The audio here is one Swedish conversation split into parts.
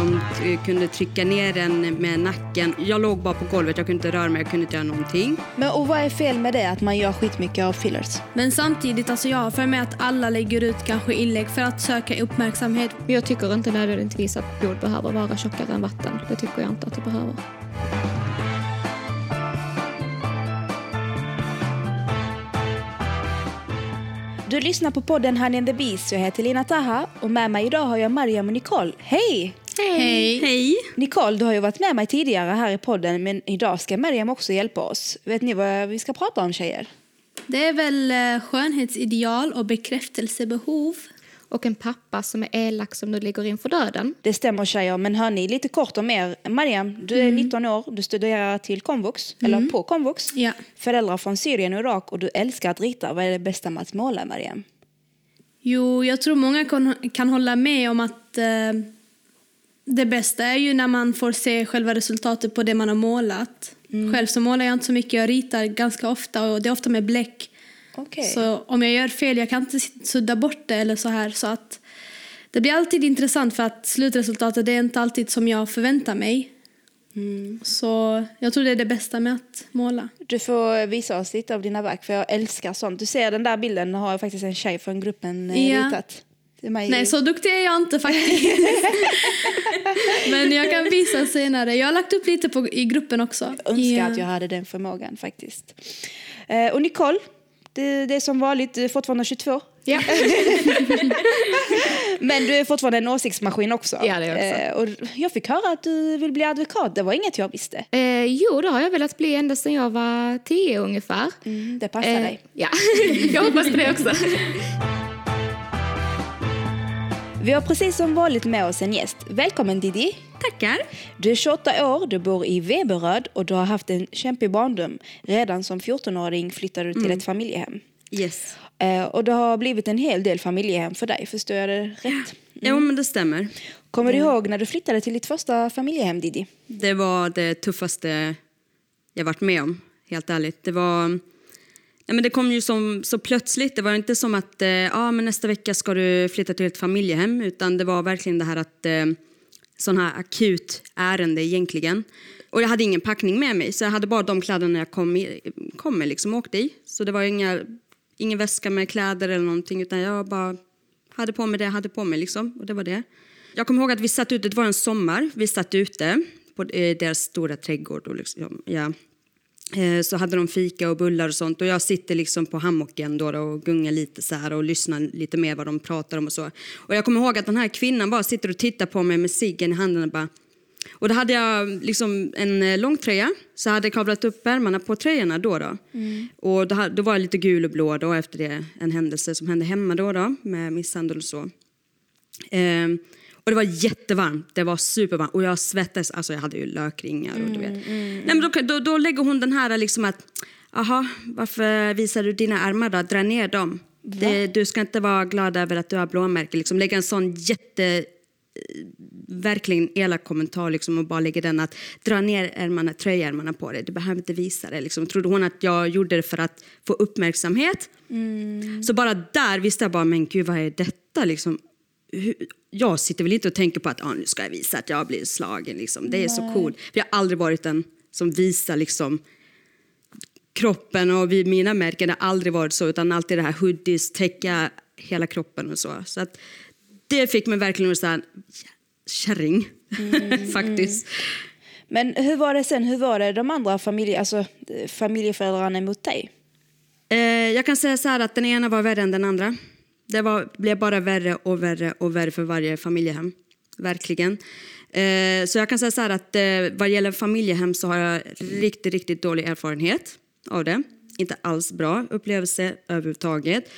De eh, kunde trycka ner en med nacken. Jag låg bara på golvet, jag kunde inte röra mig, jag kunde inte göra någonting. Men och vad är fel med det, att man gör skitmycket av fillers? Men samtidigt, alltså jag har för mig att alla lägger ut kanske inlägg för att söka uppmärksamhet. Men jag tycker inte nödvändigtvis att blod behöver vara tjockare än vatten. Det tycker jag inte att det behöver. Du lyssnar på podden Honey and the Beast. Jag heter Lina Taha och med mig idag har jag Mariam och Nicole. Hej! Hej! Hej! Nicole, du har ju varit med mig tidigare här i podden men idag ska Mariam också hjälpa oss. Vet ni vad vi ska prata om tjejer? Det är väl eh, skönhetsideal och bekräftelsebehov. Och en pappa som är elak som nu ligger inför döden. Det stämmer tjejer, men hörni, lite kort om er. Mariam, du är 19 år, du studerar till komvux, eller på komvux. Ja. Föräldrar från Syrien och Irak och du älskar att rita. Vad är det bästa med att måla, Mariam? Jo, jag tror många kan, kan hålla med om att eh, det bästa är ju när man får se själva resultatet på det man har målat. Själv så målar jag inte så mycket, jag ritar ganska ofta och det är ofta med bläck. Okej. Så om jag gör fel, jag kan inte sudda bort det eller så här. Så att det blir alltid intressant för att slutresultatet är inte alltid som jag förväntar mig. Så jag tror det är det bästa med att måla. Du får visa oss lite av dina verk, för jag älskar sånt. Du ser den där bilden, har jag faktiskt en tjej från gruppen eh, Ja. ritat. Nej, så duktig är jag inte faktiskt. Men jag kan visa senare. Jag har lagt upp lite på, i gruppen också. Jag önskar Ja. att jag hade den förmågan faktiskt. Eh, och Nicole, det, det är som vanligt, fortfarande 22. Ja. Men du är fortfarande en åsiktsmaskin också. Ja, det är också. Eh, och jag fick höra att du vill bli advokat, det var inget jag visste. Eh, jo, det har jag velat bli ända sedan jag var tio ungefär. Mm, det passar Eh, dig. Ja, jag hoppas på det också. Vi har precis som vanligt med oss en gäst. Välkommen Didi! Tackar! Du är 28 år, du bor i Veberöd och du har haft en kämpig barndom. Redan som 14-åring flyttade du till Mm. ett familjehem. Yes. Eh, och det har blivit en hel del familjehem för dig, förstår jag det rätt? Jo, men det stämmer. Kommer du ihåg när du flyttade till ditt första familjehem, Didi? Det var det tuffaste jag varit med om, helt ärligt. Det var... Nej, men det kom ju som, så plötsligt. Det var inte som att eh, ah, men nästa vecka ska du flytta till ett familjehem. Utan det var verkligen det här att eh, sån här akut ärende egentligen. Och jag hade ingen packning med mig. Så jag hade bara de kläderna jag kom, i, kom med liksom, och åkte i. Så det var inga, ingen väska med kläder eller någonting. Utan jag bara hade på mig det jag hade på mig liksom. Och det var det. Jag kommer ihåg att vi satt ute, det var en sommar. Vi satt ute på eh, deras stora trädgård. Och liksom, ja. Eh, så hade de fika och bullar och sånt och jag sitter liksom på hammocken då, och gungar lite så här och lyssnar lite mer vad de pratar om och så. Och jag kommer ihåg att den här kvinnan bara sitter och tittar på mig med ciggen i handen och bara och då hade jag liksom en eh, lång tröja, så jag hade kavlat upp ärmarna på tröjorna då. då. Och då, då var jag lite gul och blå då efter det, en händelse som hände hemma då, då med misshandel och så. Ehm, och det var jättevarmt, det var supervarmt och jag svettades, alltså jag hade ju lökringar och du vet. Nej, men då, då, då lägger hon den här liksom att, aha, varför visar du dina armar då? Dra ner dem. Det, du ska inte vara glad över att du har blåmärken. Liksom lägga en sån jätte, eh, verkligen elak kommentar liksom och bara lägga den att dra ner ärmarna, tröjärmarna på dig. Du behöver inte visa det. Liksom. Trodde hon att jag gjorde det för att få uppmärksamhet? Så bara där visste jag bara, men gud vad är detta liksom? Jag sitter väl inte och tänker på att ah, nu ska jag visa att jag blir slagen. Liksom. Det är så coolt. För jag har aldrig varit den som visar liksom, kroppen och vid mina märken har aldrig varit så utan alltid det här hoodies, täcka hela kroppen och så. Så att det fick mig verkligen att säga kärring faktiskt. Men hur var det sen, hur var det de andra familje, alltså, familjeföräldrarna emot dig? Eh, jag kan säga så här att den ena var värre än den andra. Det var, blev bara värre och värre och värre för varje familjehem. Verkligen. Eh, så jag kan säga så här att eh, vad gäller familjehem så har jag riktigt, riktigt dålig erfarenhet av det. Inte alls bra upplevelse överhuvudtaget.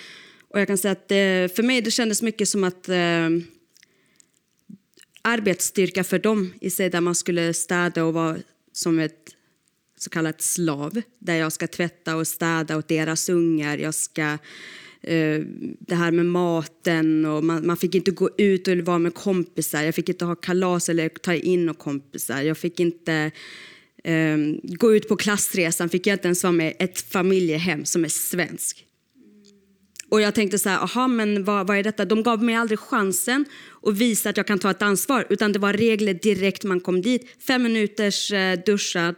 Och jag kan säga att eh, för mig det kändes mycket som att eh, arbetsstyrka för dem i sig där man skulle städa och vara som ett så kallat slav där jag ska tvätta och städa åt deras ungar. Jag ska Eh, det här med maten och man, man fick inte gå ut och vara med kompisar. Jag fick inte ha kalas eller ta in och kompisar. Jag fick inte eh, gå ut på klassresan. Fick jag inte ens vara med i ett familjehem som är svensk. Och jag tänkte så här, aha, men vad, vad är detta? De gav mig aldrig chansen att visa att jag kan ta ett ansvar, utan det var regler direkt man kom dit. Fem minuters eh, duschad,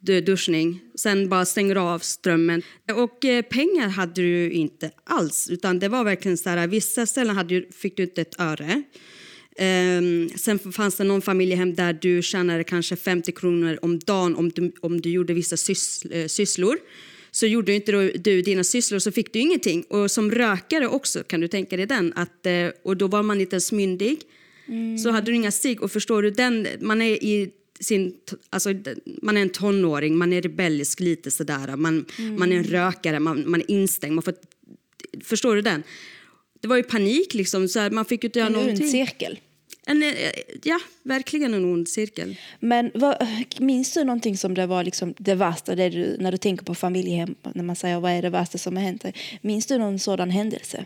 duschning, sen bara stänger du av strömmen. Och eh, pengar hade du inte alls, utan det var verkligen så här, vissa ställen hade ju, fick du inte ett öre. Ehm, sen fanns det någon familjehem där du tjänade kanske 50 kronor om dagen om du, om du gjorde vissa sys, eh, sysslor. Så gjorde inte du, du dina sysslor så fick du ingenting. Och som rökare också, kan du tänka dig den? Att, eh, och då var man inte ens myndig. Så hade du inga cigg. Och förstår du, den, man är i sin, alltså, man är en tonåring, man är rebellisk lite sådär. Man, man är en rökare, man, man är instängd. Man får, förstår du den? Det var ju panik liksom, så här, man fick inte göra En någonting. cirkel. En, eh, ja, verkligen en ond cirkel. Men vad, minns du någonting som det var liksom det värsta, det du, när du tänker på familjehem, när man säger vad är det värsta som har hänt? Minns du någon sådan händelse?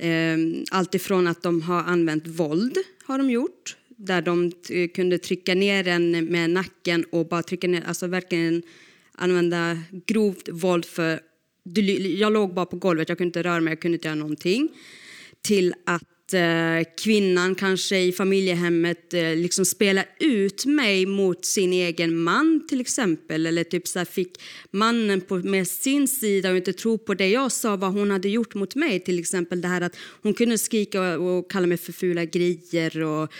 Eh, allt ifrån att de har använt våld, har de gjort. Där de eh, kunde trycka ner en med nacken och bara trycka ner, alltså verkligen använda grovt våld för... Jag låg bara på golvet, jag kunde inte röra mig, jag kunde inte göra någonting. Till att eh, kvinnan kanske i familjehemmet eh, liksom spelar ut mig mot sin egen man till exempel. Eller typ så här, fick mannen på, med sin sida och inte tro på det jag sa, vad hon hade gjort mot mig. Till exempel det här att hon kunde skrika och, och kalla mig för fula grejer. Och,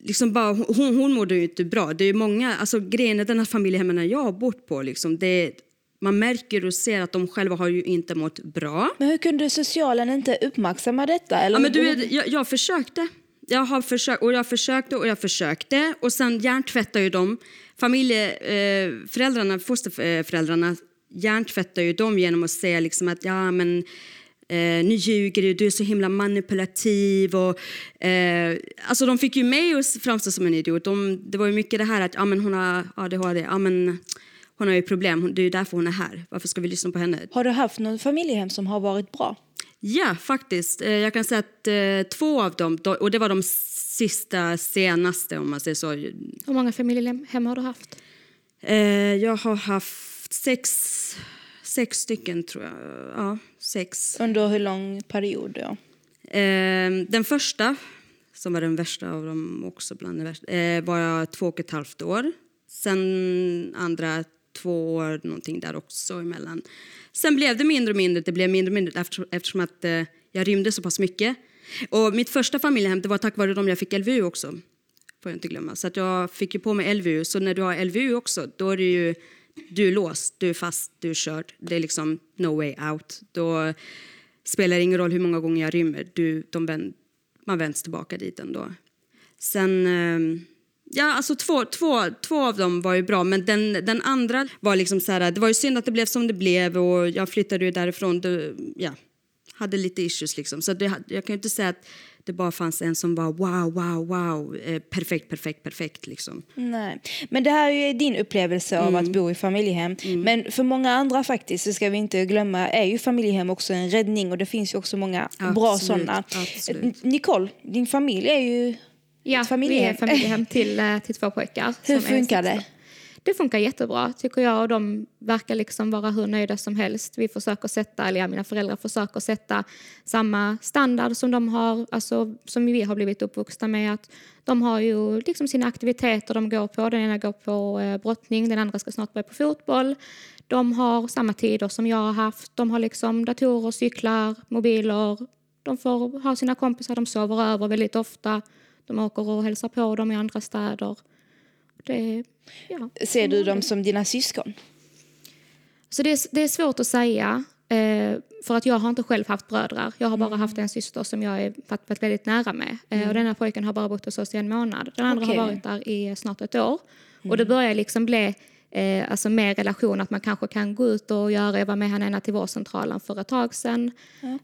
liksom bara, hon, hon mådde ju inte bra. Det är många, alltså grejen är den här familjehemmen jag har bott på, liksom, det, man märker och ser att de själva har ju inte mått bra. Men hur kunde socialen inte uppmärksamma detta? Eller? Ja, men du, jag, jag försökte. Jag har försökt och jag försökte och jag försökte. Och sen hjärntvättar ju de. Familjeföräldrarna, eh, föräldrarna, fosterföräldrarna hjärntvättar ju dem genom att säga liksom att ja men eh, nu ljuger du, du är så himla manipulativ. Och, eh, alltså de fick ju mig att framstå som en idiot. De, det var ju mycket det här att ja, men hon har ADHD, ja, men hon har ju problem, det är ju därför hon är här. Varför ska vi lyssna på henne? Har du haft någon familjehem som har varit bra? Ja, faktiskt. Eh, Jag kan säga att eh, två av dem, då- och det var de sista senaste om man säger så. Hur många familjehem har du haft? Eh, Jag har haft sex, sex stycken tror jag. Ja, sex. Under hur lång period? Ja? Eh, Den första, som var den värsta av dem också, bland det värsta, eh, var jag två och ett halvt år. Sen andra två år, någonting där också emellan. Sen blev det mindre och mindre, det blev mindre och mindre eftersom, eftersom att eh, jag rymde så pass mycket. Och mitt första familjehem, det var tack vare dem jag fick LVU också. Får jag inte glömma. Så att jag fick ju på mig LVU. Så när du har LVU också, då är det ju, du är låst, du är fast, du är körd. Det är liksom no way out. Då spelar det ingen roll hur många gånger jag rymmer. Du, de vänd, man vänds tillbaka dit ändå. Sen... Ehm, ja, alltså två, två, två av dem var ju bra, men den, den andra var liksom så här, det var ju synd att det blev som det blev och jag flyttade ju därifrån. Det, ja, hade lite issues liksom. Så det, jag kan ju inte säga att det bara fanns en som var wow, wow, wow, eh, perfekt, perfekt, perfekt liksom. Nej. Men det här är ju din upplevelse av Mm. att bo i familjehem. Men för många andra faktiskt, det ska vi inte glömma, är ju familjehem också en räddning och det finns ju också många bra Absolut, sådana. absolut. Nicole, din familj är ju Ja, ett familjehem. vi är familjehem till, eh, till två pojkar. Hur funkar det? Det funkar jättebra tycker jag och de verkar liksom vara hur nöjda som helst. Vi försöker sätta, eller ja, mina föräldrar försöker sätta samma standard som de har, alltså som vi har blivit uppvuxna med. Att de har ju liksom sina aktiviteter de går på. Den ena går på eh, brottning, den andra ska snart börja på fotboll. De har samma tider som jag har haft. De har liksom datorer, cyklar, mobiler. De får ha sina kompisar, de sover över väldigt ofta. De åker och hälsar på dem i andra städer. Det, ja. Ser du dem som dina syskon? Så det är, det är svårt att säga. Eh, för att jag har inte själv haft bröder. Jag har bara haft en syster som jag är varit, väldigt nära med. Eh, och den här pojken har bara bott hos oss i en månad. Den andra Okej. har varit där i snart ett år. Och det börjar liksom bli eh, alltså mer relation, att man kanske kan gå ut och göra, jag var med henne till vårdcentralen för ett tag sedan.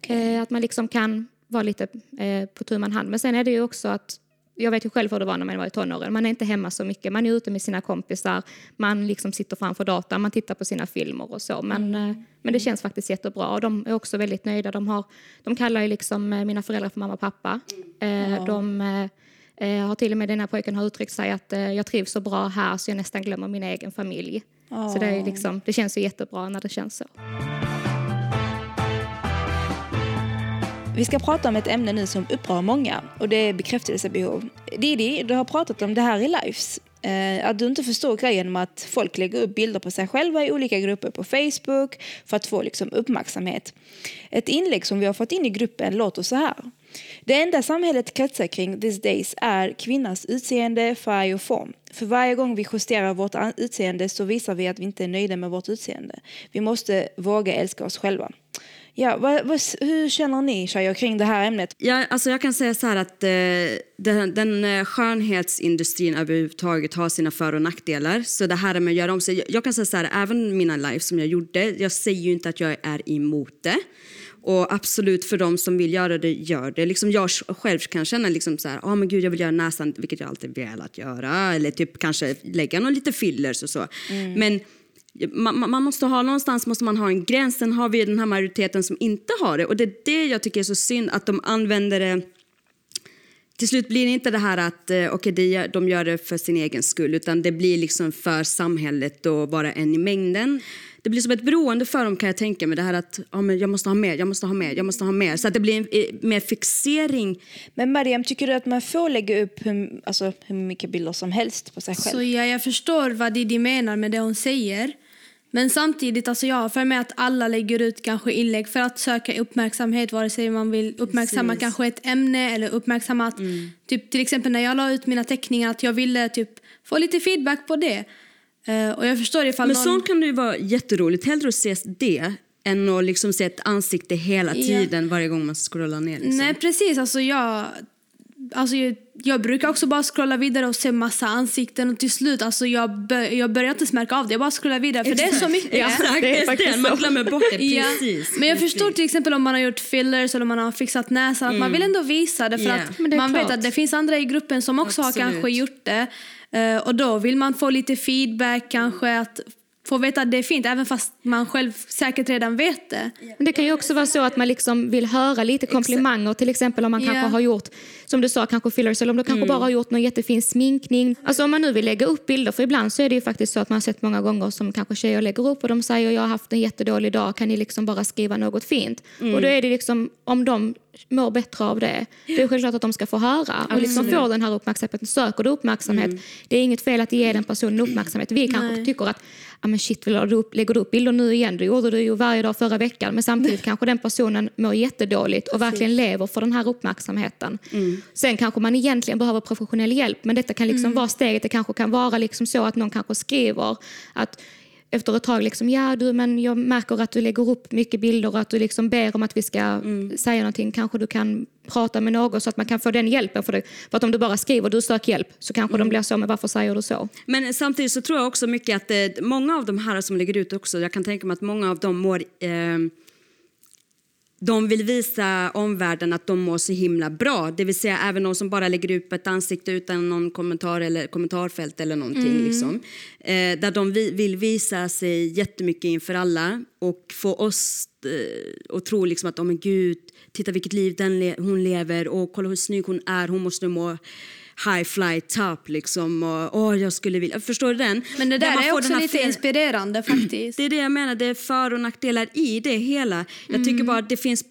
Eh, att man liksom kan vara lite eh, på tu man hand. Men sen är det ju också att jag vet ju själv hur det var när man var i tonåren. Man är inte hemma så mycket. Man är ute med sina kompisar. Man liksom sitter framför datorn. Man tittar på sina filmer och så. Men, eh, men det känns faktiskt jättebra. Och de är också väldigt nöjda. De, har, de kallar ju liksom eh, mina föräldrar för mamma och pappa. Eh, De eh, eh, har till och med, den här pojken har uttryckt sig att jag trivs så bra här så jag nästan glömmer min egen familj. Så det, är liksom, det känns ju jättebra när det känns så. Vi ska prata om ett ämne nu som upprör många och det är bekräftelsebehov. Didi, du har pratat om det här i lives. Eh, att du inte förstår grejen med att folk lägger upp bilder på sig själva i olika grupper på Facebook för att få liksom, uppmärksamhet. Ett inlägg som vi har fått in i gruppen låter så här. Det enda samhället kretsar kring these days är kvinnans utseende, färg och form. För varje gång vi justerar vårt utseende så visar vi att vi inte är nöjda med vårt utseende. Vi måste våga älska oss själva. Ja, vad, vad, hur känner ni tjejer kring det här ämnet? Ja, alltså jag kan säga så här att eh, den, den eh, skönhetsindustrin överhuvudtaget har sina för och nackdelar. Så det här med att göra om sig. Jag, jag kan säga så här, även mina live som jag gjorde, jag säger ju inte att jag är emot det. Och absolut för de som vill göra det, gör det. Liksom jag själv kan känna liksom så här, ah, men gud jag vill göra näsan, vilket jag alltid velat göra. Eller typ kanske lägga någon lite fillers och så. Mm. Men man, man, måste ha någonstans måste man ha en gräns. Sen har vi den här majoriteten som inte har det. Och det är det jag tycker är så synd att de använder det till slut blir det inte det här att eh, okay, de gör det för sin egen skull utan det blir liksom för samhället och vara en i mängden. Det blir som ett beroende för dem kan jag tänka mig. Det här att ja, men jag måste ha mer, jag måste ha mer, jag måste ha mer. Så att det blir en, eh, mer fixering. Men Mariam, tycker du att man får lägga upp hur, alltså, hur mycket bilder som helst på sig själv? Så ja, jag förstår vad Didi menar med det hon säger. Men samtidigt, alltså jag har för mig att alla lägger ut kanske inlägg för att söka uppmärksamhet vare sig man vill uppmärksamma Precis. kanske ett ämne eller uppmärksamma att, mm. typ, till exempel när jag la ut mina teckningar att jag ville typ få lite feedback på det. Uh, och jag förstår ifall Men någon... sånt kan ju vara jätteroligt, hellre att se det än att liksom se ett ansikte hela tiden ja. varje gång man scrollar ner. Liksom. Nej precis, alltså jag Alltså jag, jag, brukar också bara scrolla vidare och se massa ansikten och till slut alltså jag, bör, jag börjar inte märka av det. Jag bara scrollar vidare för Exakt. det är så mycket. Ja, det är faktiskt det. Man glömmer bort det ja. precis. Men jag förstår till exempel om man har gjort fillers eller om man har fixat näsan mm. att man vill ändå visa det för yeah. att man klart. vet att det finns andra i gruppen som också Absolut. har kanske gjort det. Uh, och då vill man få lite feedback kanske att få veta att det är fint även fast man själv säkert redan vet det. Men det kan ju också vara så att man liksom vill höra lite komplimanger till exempel om man yeah. kanske har gjort, som du sa, kanske fillers eller om du kanske mm. bara har gjort någon jättefin sminkning. Alltså om man nu vill lägga upp bilder, för ibland så är det ju faktiskt så att man har sett många gånger som kanske tjejer lägger upp och de säger jag har haft en jättedålig dag, kan ni liksom bara skriva något fint? Mm. Och då är det liksom, om de mår bättre av det. Det är självklart att de ska få höra och liksom få den här uppmärksamheten. Söker du uppmärksamhet, mm. det är inget fel att ge den personen uppmärksamhet. Vi kanske Nej. tycker att ah, men shit, lägger du, upp, lägger du upp bilder nu igen? Det gjorde du ju varje dag förra veckan. Men samtidigt kanske den personen mår jättedåligt och verkligen lever för den här uppmärksamheten. Mm. Sen kanske man egentligen behöver professionell hjälp men detta kan liksom mm. vara steget. Det kanske kan vara liksom så att någon kanske skriver att efter ett tag liksom, ja du men jag märker att du lägger upp mycket bilder och att du liksom ber om att vi ska mm. säga någonting. Kanske du kan prata med någon så att man kan få den hjälpen. För, det. för att om du bara skriver du sök hjälp så kanske mm. de blir så, men varför säger du så? Men samtidigt så tror jag också mycket att eh, många av de här som lägger ut också, jag kan tänka mig att många av dem mår eh, de vill visa omvärlden att de mår så himla bra. Det vill säga även de som bara lägger upp ett ansikte utan någon kommentar eller kommentarfält eller någonting. Mm. Liksom. Eh, där de vill visa sig jättemycket inför alla och få oss eh, att tro liksom att oh, men gud, titta vilket liv den le hon lever och kolla hur snygg hon är, hon måste må high fly top liksom och åh, jag skulle vilja, förstår du den? Men det där, där är också lite fel... inspirerande faktiskt. Det är det jag menar, det är för och nackdelar i det hela. Jag mm. tycker bara att det finns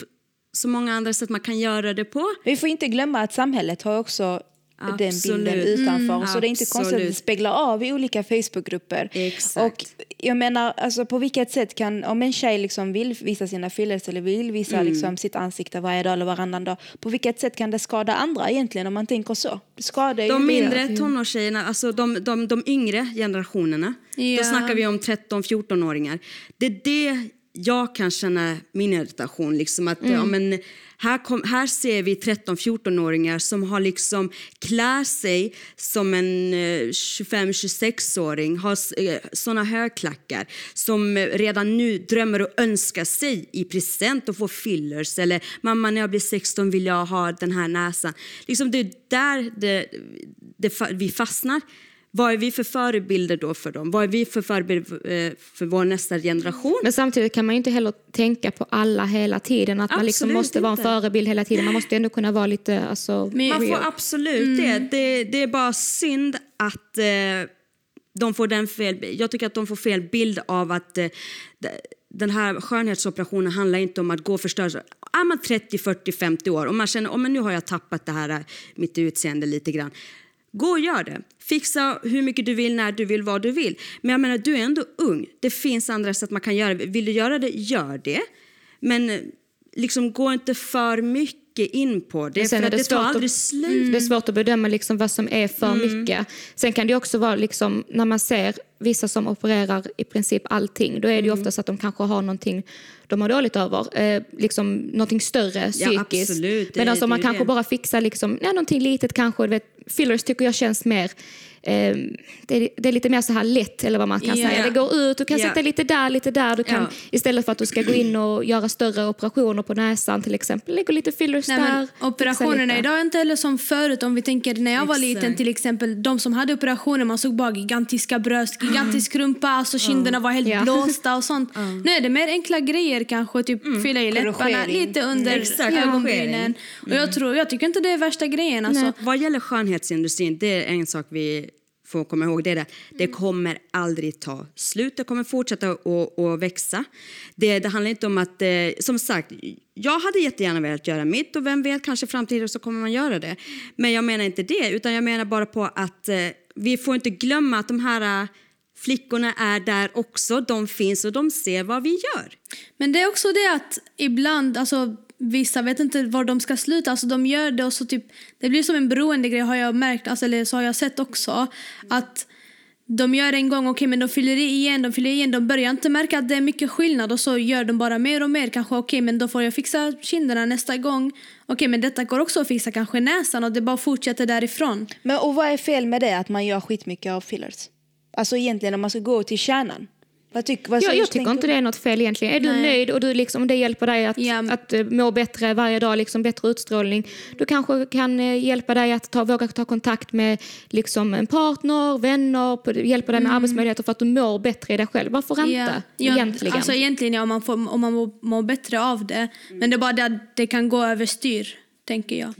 så många andra sätt man kan göra det på. Vi får inte glömma att samhället har också Absolut. den bilden utanför. Mm, så det är inte konstigt att det speglar av i olika Facebookgrupper. Och jag menar, alltså, på vilket sätt kan, om en tjej liksom vill visa sina fillers eller vill visa mm. liksom, sitt ansikte varje dag eller varannan dag, på vilket sätt kan det skada andra egentligen om man tänker så? Det skadar de mindre tonårstjejerna, alltså de, de, de yngre generationerna, ja. då snackar vi om 13-14-åringar. Det är det jag kan känna min irritation. Liksom att, mm. ja, men, här, kom, här ser vi 13-14-åringar som har liksom klär sig som en eh, 25-26-åring, har eh, såna högklackar som redan nu drömmer och önskar sig i present och få fillers eller mamma när jag blir 16 vill jag ha den här näsan. Liksom det är där det, det, vi fastnar. Vad är vi för förebilder då för dem? Vad är vi för förebilder eh, för vår nästa generation? Men samtidigt kan man ju inte heller tänka på alla hela tiden. Att absolut man liksom måste inte. vara en förebild hela tiden. Man måste ändå kunna vara lite... Alltså, man får absolut mm. det. det. det. är bara synd att eh, de får den fel... Jag tycker att de får fel bild av att eh, den här skönhetsoperationen handlar inte om att gå och förstöra. Är man 30, 40, 50 år och man känner att oh, nu har jag tappat det här, mitt utseende lite grann. Gå och gör det. Fixa hur mycket du vill, när du vill, vad du vill. Men jag menar, du är ändå ung. Det finns andra sätt man kan göra det. Vill du göra det, gör det. Men eh, liksom gå inte för mycket in på det. Sen för det det tar svårt att- slut. Det är svårt att bedöma liksom vad som är för Mm. mycket. Sen kan det också vara liksom, när man ser vissa som opererar i princip allting, då är det ju Mm. oftast att de kanske har någonting de har dåligt över, eh, liksom någonting större psykiskt. Det- Medan om man kanske det. bara fixar liksom, ja, någonting litet kanske, vet, fillers tycker jag känns mer eh, det, är, det är lite mer så här lätt, eller vad man kan Ja. säga. Det går ut, du kan Ja. sätta lite där, lite där. Du kan, Ja. Istället för att du ska gå in och göra större operationer på näsan till exempel, lägger lite fillers Nej, där. men operationerna lite. idag är inte heller som förut. Om vi tänker när jag var liten till exempel. De som hade operationer, man såg bara gigantiska bröst, gigantisk rumpa, alltså kinderna var helt blåsta och sånt. Nu är det mer enkla grejer kanske, typ fylla i läpparna, lite under Exakt, ögonbrynen. Och jag, tror, jag tycker inte det är värsta grejen. Alltså. Vad gäller skönhetsindustrin, det är en sak vi får komma ihåg. Det, är det. det kommer aldrig ta slut. Det kommer fortsätta att, att växa. Det, det handlar inte om att... Eh, som sagt, jag hade jättegärna velat göra mitt och vem vet, kanske i framtiden så kommer man göra det. Men jag menar inte det, utan jag menar bara på att eh, vi får inte glömma att de här eh, flickorna är där också. De finns och de ser vad vi gör. Men det är också det att ibland, alltså vissa vet inte var de ska sluta. Alltså de gör det och så typ, det blir som en beroende grej har jag märkt, alltså, eller så har jag sett också. Att de gör det en gång, okej okay, men de fyller i igen, de fyller i igen, de börjar inte märka att det är mycket skillnad och så gör de bara mer och mer. Kanske okej okay, men då får jag fixa kinderna nästa gång. Okej okay, men detta går också att fixa, kanske näsan och det bara fortsätter därifrån. Men och vad är fel med det att man gör skitmycket av fillers? Alltså egentligen om man ska gå till kärnan. Vad tyck, vad Jag, jag tycker inte du? det är något fel egentligen. Är du Nej. nöjd och du liksom, om det hjälper dig att, Ja. att eh, må bättre varje dag, liksom bättre utstrålning. Du kanske kan eh, hjälpa dig att ta, våga ta kontakt med liksom, en partner, vänner, hjälpa dig med arbetsmöjligheter för att du mår bättre i dig själv. Varför inte? Ja, egentligen. Alltså egentligen ja, om man, får, om man mår, mår bättre av det. Men det är bara det att det kan gå överstyr, tänker jag.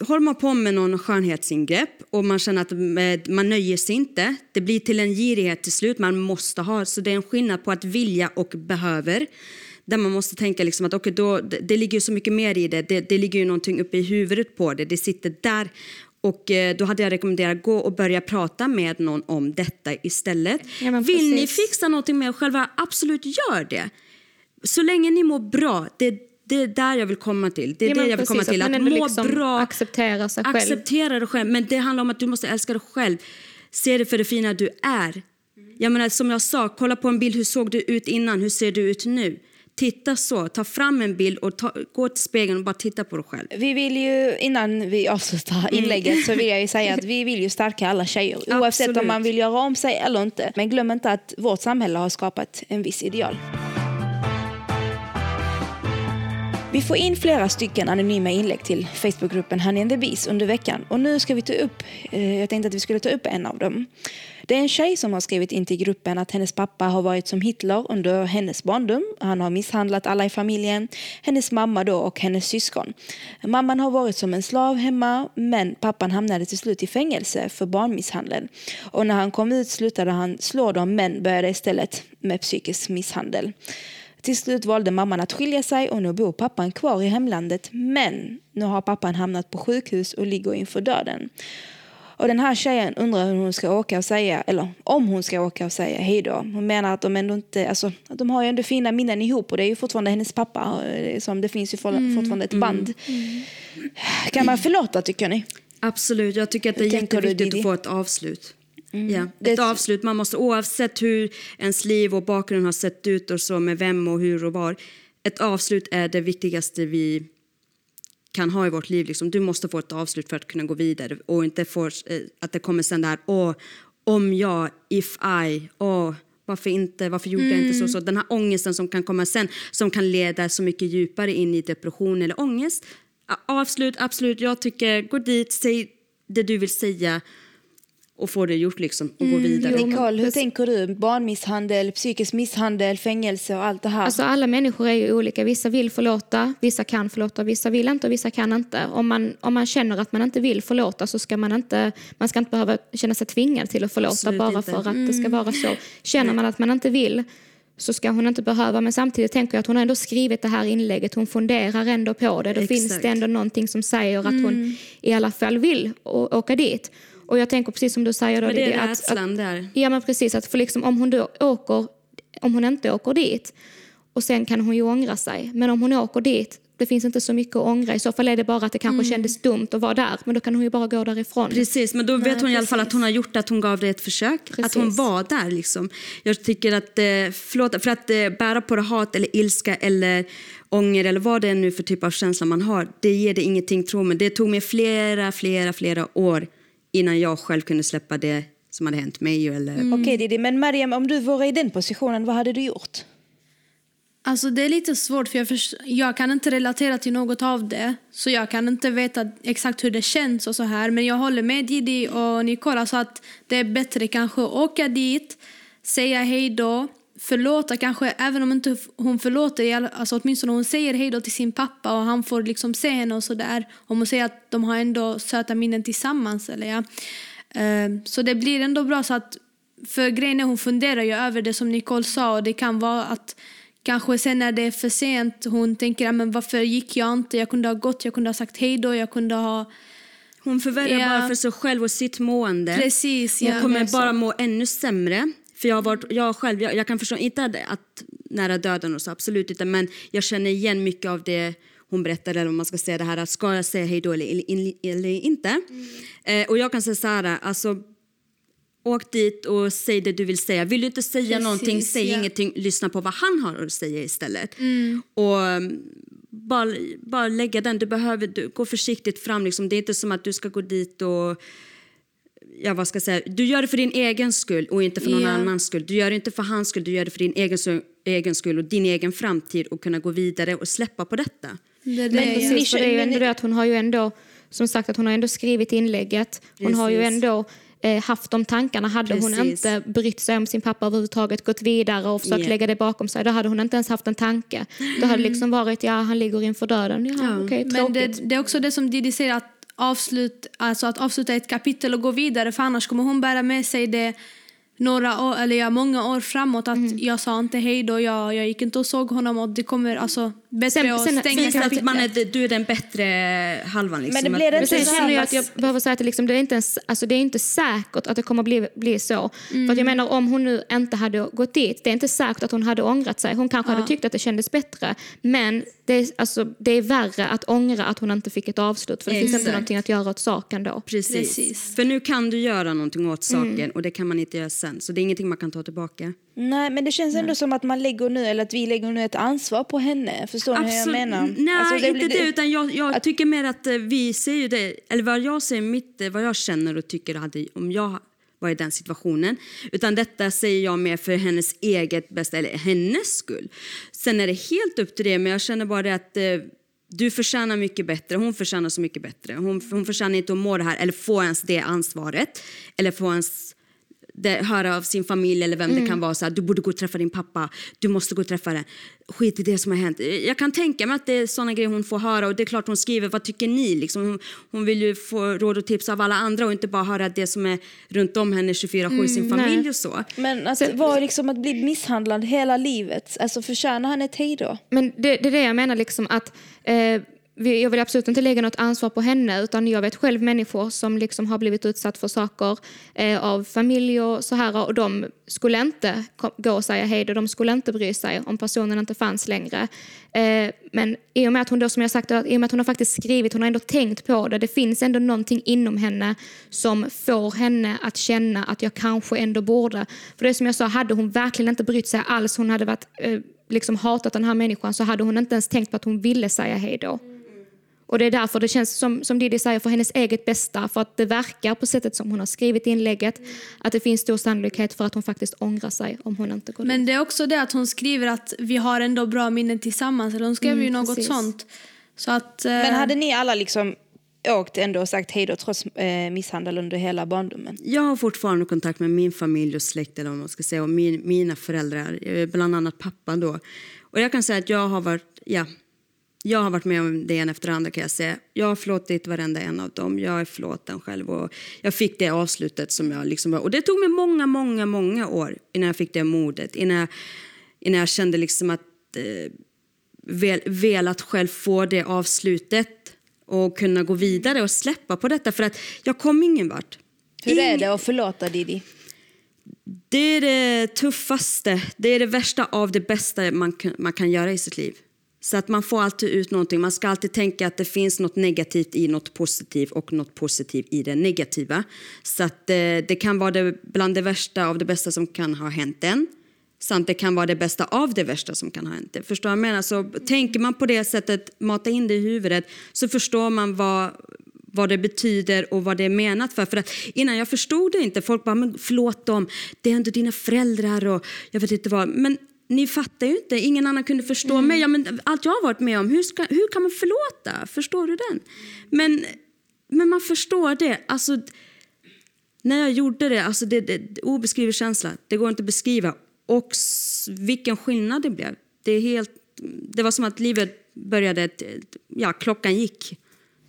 håller man på med någon skönhetsingrepp och man känner att man nöjer sig inte, det blir till en girighet till slut, man måste ha, så det är en skillnad på att vilja och behöver. Där man måste tänka liksom att okay, då, det, det ligger så mycket mer i det, det, det ligger ju någonting uppe i huvudet på det, det sitter där. Och eh, då hade jag rekommenderat gå och börja prata med någon om detta istället. Ja, Vill ni fixa någonting med er själva, absolut gör det. Så länge ni mår bra, det, det är där jag vill komma till. Det är Ja, det jag vill precis, komma till. att må liksom bra. accepterar sig själv. Acceptera dig själv. Men det handlar om att du måste älska dig själv. Se det för det fina du är. Jag menar, som jag sa, kolla på en bild. Hur såg du ut innan? Hur ser du ut nu? Titta så. Ta fram en bild och ta, gå till spegeln och bara titta på dig själv. Vi vill ju, innan vi avslutar inlägget så vill jag säga att vi vill ju stärka alla tjejer. Oavsett Absolut. om man vill göra om sig eller inte. Men glöm inte att vårt samhälle har skapat en viss ideal. Vi får in flera stycken anonyma inlägg till Facebookgruppen Honey and the Bees under veckan. Och nu ska vi ta upp, eh, jag tänkte att vi skulle ta upp en av dem. Det är en tjej som har skrivit in till gruppen att hennes pappa har varit som Hitler under hennes barndom. Han har misshandlat alla i familjen, hennes mamma då och hennes syskon. Mamman har varit som en slav hemma men pappan hamnade till slut i fängelse för barnmisshandel. Och när han kom ut slutade han slå dem men började istället med psykisk misshandel. Till slut valde mamman att skilja sig och nu bor pappan kvar i hemlandet. Men nu har pappan hamnat på sjukhus och ligger inför döden. Och den här tjejen undrar hur hon ska åka och säga, eller om hon ska åka och säga hej då. Hon menar att de ändå inte, alltså, att de har ju ändå fina minnen ihop och det är ju fortfarande hennes pappa. Är som, det finns ju for, fortfarande ett band. Kan man förlåta tycker ni? Absolut. Jag tycker att det är tänker jätteviktigt att få ett avslut. Ja, Mm. Det- ett avslut. Man måste, oavsett hur ens liv och bakgrund har sett ut och så med vem och hur och var. Ett avslut är det viktigaste vi kan ha i vårt liv. Liksom. Du måste få ett avslut för att kunna gå vidare och inte få eh, att det kommer sen där åh, om jag, if I, åh, varför inte, varför gjorde jag inte så, så. Den här ångesten som kan komma sen som kan leda så mycket djupare in i depression eller ångest. Avslut, absolut. Jag tycker gå dit, säg det du vill säga och få det gjort liksom och gå vidare. men Nicole, hur tänker du? Barnmisshandel, psykisk misshandel, fängelse och allt det här. Alltså alla människor är ju olika. Vissa vill förlåta, vissa kan förlåta, vissa vill inte och vissa kan inte. Om man, om man känner att man inte vill förlåta så ska man inte, man ska inte behöva känna sig tvingad till att förlåta Absolut bara inte. för att det ska vara så. Känner man att man inte vill så ska hon inte behöva. Men samtidigt tänker jag att hon har ändå skrivit det här inlägget. Hon funderar ändå på det. Då Exakt. finns det ändå någonting som säger att hon i alla fall vill åka dit. Och jag tänker precis som du säger då, Men det är att, att, där. Ja men precis, att för liksom, om hon då åker, om hon inte åker dit och sen kan hon ju ångra sig. Men om hon åker dit, det finns inte så mycket att ångra. I så fall är det bara att det kanske kändes dumt att vara där. Men då kan hon ju bara gå därifrån. Precis, men då vet hon i alla fall att hon har gjort att hon gav det ett försök. Att hon Precis. var där liksom. Jag tycker att, eh, förlåt, för att eh, bära på det hat eller ilska eller ånger eller vad det är nu för typ av känsla man har, det ger det ingenting tro mig. Det tog mig flera, flera, flera år innan jag själv kunde släppa det som hade hänt mig. Eller, Okej Diddy, men Mariam om du vore i den positionen, vad hade du gjort? Alltså det är lite svårt för jag, jag kan inte relatera till något av det. Så jag kan inte veta exakt hur det känns och så här. Men jag håller med Didi och Nicola så att det är bättre kanske att åka dit, säga hej då, förlåta kanske, även om inte hon förlåter, alltså åtminstone hon säger hej då till sin pappa och han får liksom se henne och sådär. Om hon säger att de har ändå söta minnen tillsammans eller ja. Eh, Så det blir ändå bra så att för grejen är hon funderar ju över det som Nicole sa och det kan vara att kanske sen när det är för sent hon tänker "Ja, men varför gick jag inte, jag kunde ha gått, jag kunde ha sagt hej då, jag kunde ha... hon förvärrar Ja. bara för sig själv och sitt mående. Precis, Hon ja. kommer mer så. bara må ännu sämre. För jag, har varit, jag själv, jag, jag kan förstå, inte att, att nära döden och så, absolut inte, men jag känner igen mycket av det hon berättade, eller om man ska säga det här, att ska jag säga hej då eller, eller, inte? Eh, och jag kan säga så här, alltså Åk dit och säg det du vill säga. Vill du inte säga Precis, någonting, säg ja. ingenting. Lyssna på vad han har att säga istället. Och um, bara, bara lägga den. Du behöver du, gå försiktigt fram. Liksom. Det är inte som att du ska gå dit och... Ja, vad ska jag säga? Du gör det för din egen skull och inte för någon Ja. annans skull. Du gör det inte för hans skull, du gör det för din egen, egen skull och din egen framtid och kunna gå vidare och släppa på detta. Det är det, Men precis. Precis, för det är ju Men- ändå det att hon har ju ändå, som sagt att hon har ändå skrivit inlägget. Hon har ju Precis. ändå eh, haft de tankarna. Hade hon Precis. inte brytt sig om sin pappa överhuvudtaget, gått vidare och försökt Ja. lägga det bakom sig, då hade hon inte ens haft en tanke. Då hade det liksom varit, ja han ligger inför döden, ja, Ja. okej, Men tråkigt. det, det är också det som Didi säger, att, avslut, alltså att avsluta ett kapitel och gå vidare för annars kommer hon bära med sig det några år, eller ja, många år framåt att Mm. jag sa inte hej då, jag, jag gick inte och såg honom och det kommer alltså bättre Sen- att sen- stänga Visa att man är, du är den bättre halvan. Liksom. Men det blir det Men sen inte så känner jag att jag behöver säga att det, liksom, det, är inte ens, alltså det är inte säkert att det kommer bli, bli så. För Mm. att jag menar om hon nu inte hade gått dit, det är inte säkert att hon hade ångrat sig. Hon kanske hade tyckt att det kändes bättre. Men det är, alltså, det är värre att ångra att hon inte fick ett avslut. För det finns inte Exakt. någonting att göra åt saken då. Precis. Precis. För nu kan du göra någonting åt Mm. saken och det kan man inte göra sen. Så det är ingenting man kan ta tillbaka. Nej, men det känns ändå som att man lägger nu, eller att vi lägger nu ett ansvar på henne. Förstår ni hur jag menar? Nej, Alltså, inte blir- det. Utan jag, jag tycker mer att eh, vi ser ju det, eller vad jag ser mitt, eh, vad jag känner och tycker hade, om jag var i den situationen. Utan detta säger jag mer för hennes eget bästa, eller hennes skull. Sen är det helt upp till det, men jag känner bara det att eh, du förtjänar mycket bättre, hon förtjänar så mycket bättre. Hon, hon förtjänar inte att må det här, eller få ens det ansvaret. Eller få ens det, höra av sin familj eller vem Mm. det kan vara så här, du borde gå och träffa din pappa, du måste gå och träffa den. Skit i det som har hänt. Jag kan tänka mig att det är sådana grejer hon får höra och det är klart hon skriver, vad tycker ni? Liksom, hon, hon vill ju få råd och tips av alla andra och inte bara höra det som är runt om henne 24-7 i sin familj Mm, nej. och så. Men att vara liksom att bli misshandlad hela livet, alltså förtjänar han ett hej då? Men det, det är det jag menar, liksom att eh, jag vill absolut inte lägga något ansvar på henne utan jag vet själv människor som liksom har blivit utsatt för saker eh, av familj och så här och de skulle inte gå och säga hej då, de skulle inte bry sig om personen inte fanns längre. Eh, men i och med att hon då, som jag sagt, i och med att hon har faktiskt skrivit, hon har ändå tänkt på det, det finns ändå någonting inom henne som får henne att känna att jag kanske ändå borde. För det som jag sa, hade hon verkligen inte brytt sig alls, hon hade varit eh, liksom hatat den här människan så hade hon inte ens tänkt på att hon ville säga hej då. Och det är därför det känns som, som Diddy säger för hennes eget bästa. För att det verkar på sättet som hon har skrivit inlägget att det finns stor sannolikhet för att hon faktiskt ångrar sig om hon inte går. Men det är också det att hon skriver att vi har ändå bra minnen tillsammans. Eller hon skrev ju något precis. sånt. Så att, eh, Men hade ni alla liksom åkt ändå och sagt hej då trots eh, misshandel under hela barndomen? Jag har fortfarande kontakt med min familj och släkt eller man ska säga och min, mina föräldrar, eh, bland annat pappa då. Och jag kan säga att jag har varit, ja, jag har varit med om det en efter andra kan jag säga. Jag har förlåtit varenda en av dem. Jag är förlåten själv och jag fick det avslutet som jag liksom. Och det tog mig många, många, många år innan jag fick det modet. Innan jag, innan jag kände liksom att eh, vel, velat själv få det avslutet och kunna gå vidare och släppa på detta för att jag kom ingen vart. Hur är det att förlåta Didi? Det är det tuffaste, det är det värsta av det bästa man man kan göra i sitt liv. Så att man får alltid ut någonting. Man ska alltid tänka att det finns något negativt i något positivt och något positivt i det negativa. Så att eh, det kan vara det, bland det värsta av det bästa som kan ha hänt en. Samt det kan vara det bästa av det värsta som kan ha hänt. Förstår jag menar? Så tänker man på det sättet, mata in det i huvudet, så förstår man vad, vad det betyder och vad det är menat för. För att innan jag förstod det inte. Folk bara, men förlåt dem, det är ändå dina föräldrar och jag vet inte vad. Men ni fattar ju inte, ingen annan kunde förstå mm. mig. Ja, men allt jag har varit med om, hur, ska, hur kan man förlåta? Förstår du den? Men, men man förstår det. Alltså, när jag gjorde det, alltså det, det obeskrivlig känsla, det går inte att beskriva. Och vilken skillnad det blev. Det, är helt, det var som att livet började, ja klockan gick.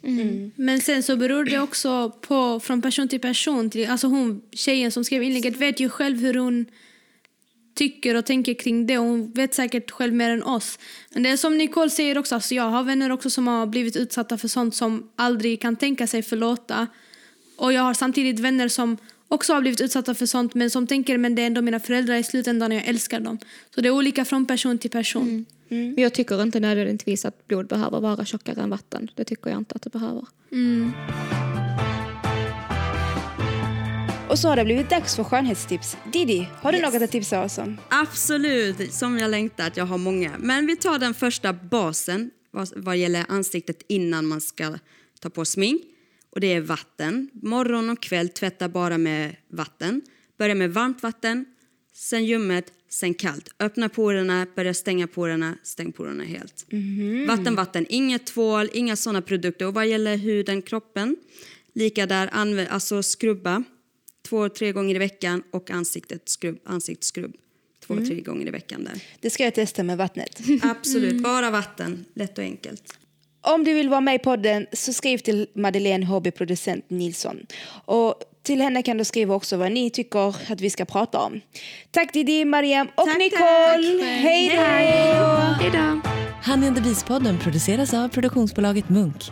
Mm. Men sen så beror det också på från person till person. Alltså hon, tjejen som skrev inlägget vet ju själv hur hon tycker och tänker kring det. Hon vet säkert själv mer än oss. Men det är som Nicole säger också, alltså jag har vänner också som har blivit utsatta för sånt som aldrig kan tänka sig förlåta. Och jag har samtidigt vänner som också har blivit utsatta för sånt men som tänker men det är ändå mina föräldrar i slutändan och jag älskar dem. Så det är olika från person till person. Mm. Mm. Men jag tycker inte nödvändigtvis att blod behöver vara tjockare än vatten. Det tycker jag inte att det behöver. Mm. Och så har det blivit dags för skönhetstips. Didi, har du yes. något att tipsa oss om? Absolut, som jag längtat. Jag har många. Men vi tar den första basen vad, vad gäller ansiktet innan man ska ta på smink. Och det är vatten. Morgon och kväll tvätta bara med vatten. Börja med varmt vatten, sen ljummet, sen kallt. Öppna porerna, börja stänga porerna, stäng porerna helt. Mm. Vatten, vatten, inget tvål, inga sådana produkter. Och vad gäller huden, kroppen, lika där, alltså skrubba två, tre gånger i veckan och ansiktet skrubb, ansiktsskrubb två, mm. tre gånger i veckan. där. Det ska jag testa med vattnet. Absolut, mm. bara vatten. Lätt och enkelt. Om du vill vara med i podden så skriv till Madeleine hobbyproducent Nilsson. Och till henne kan du skriva också vad ni tycker att vi ska prata om. Tack Didi, Mariam och tack, Nicole. Tack. Hej då! Hej då! Beast-podden produceras av produktionsbolaget Munk.